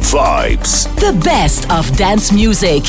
Vibes. The best of dance music.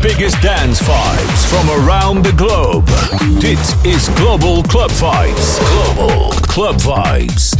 Biggest dance vibes from around the globe. Dit is Global Club Vibes. Global Club Vibes.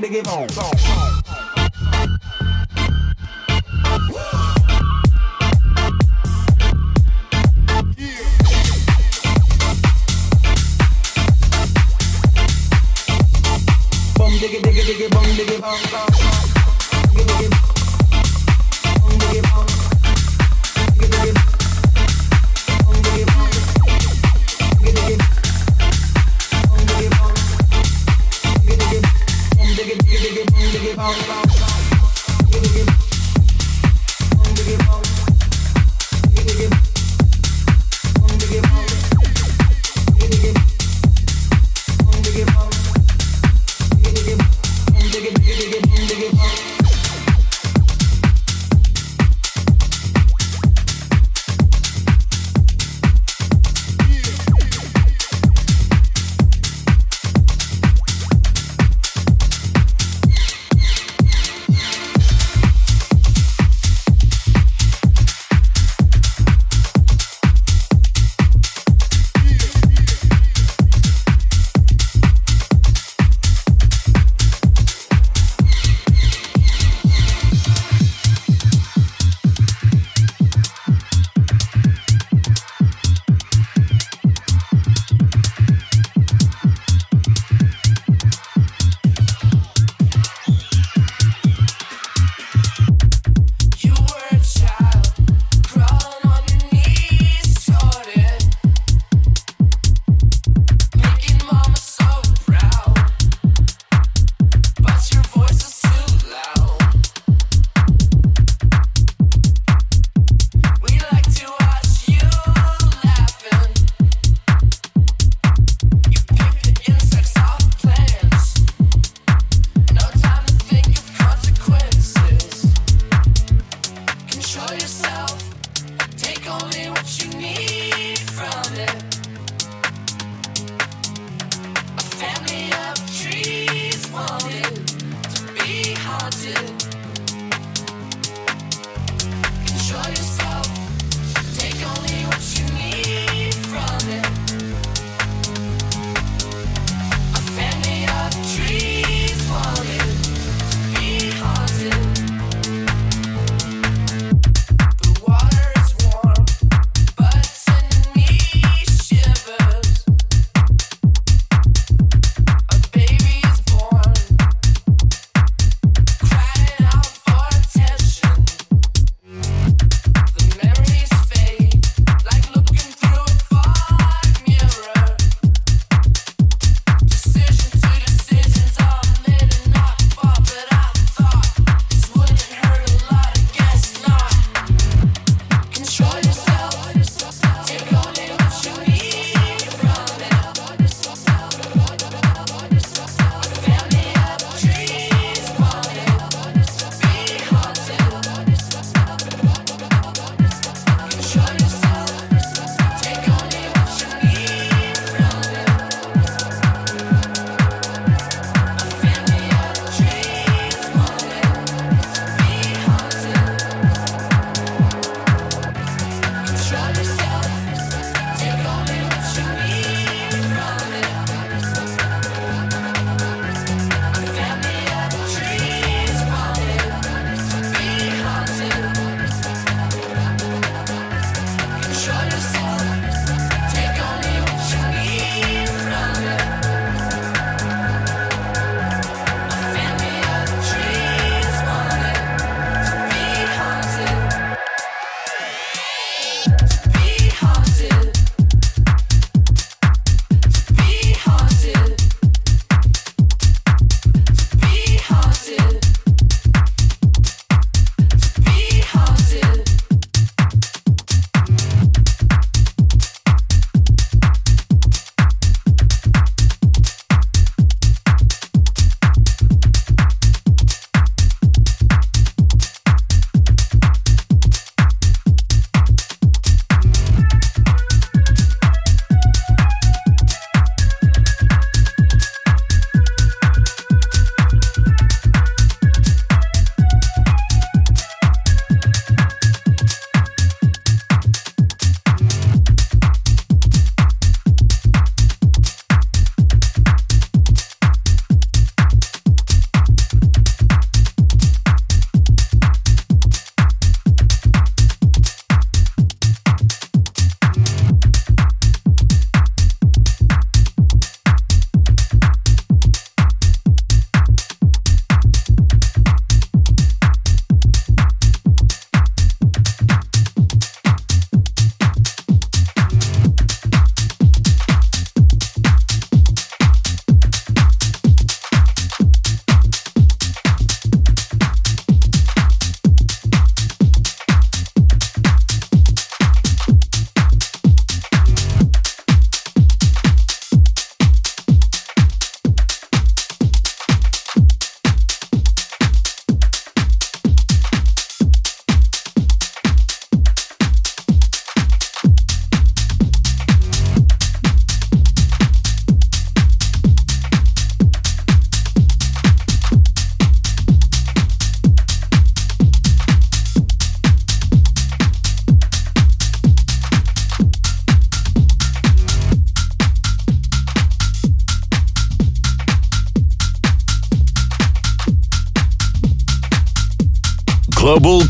to give home.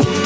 Feeling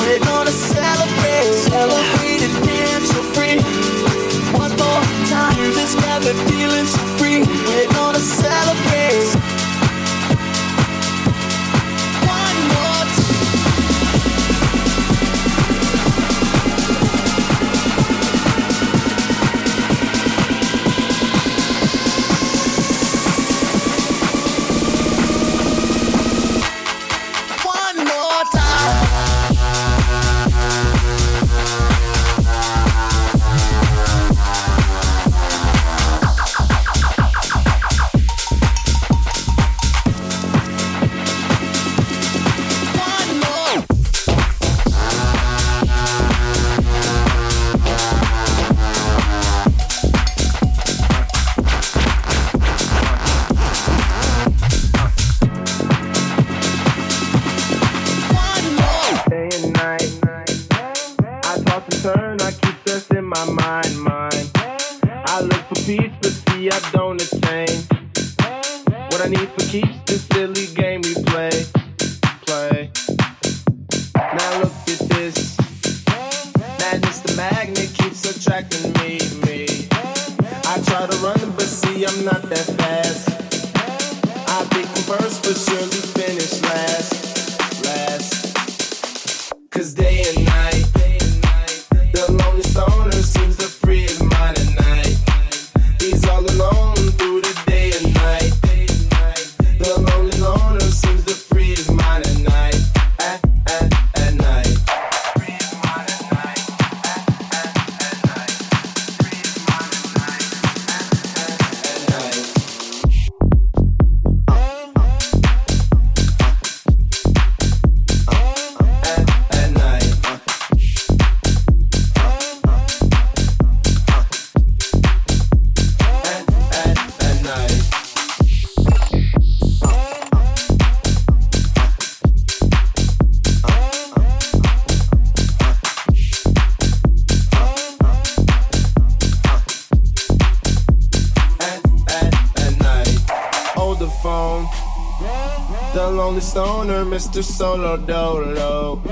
Mr. Solo Dolo.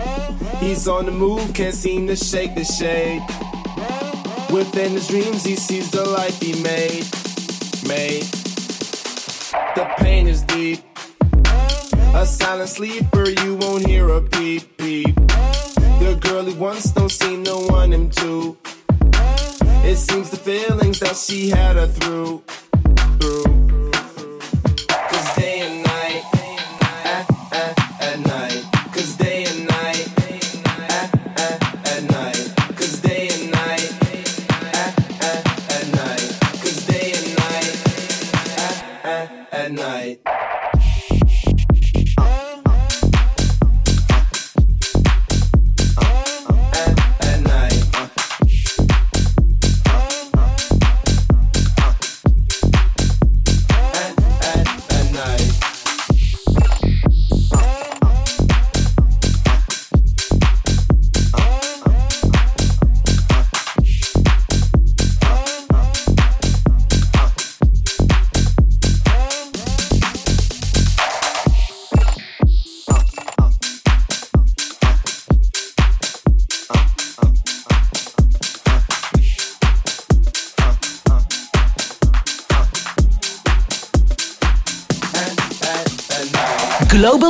He's on the move, can't seem to shake the shade. Within his dreams, he sees the life he made. Made. The pain is deep. A silent sleeper, you won't hear a peep peep. The girl he wants don't seem to want him too. It seems the feelings that she had her through.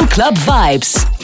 Club Vibes.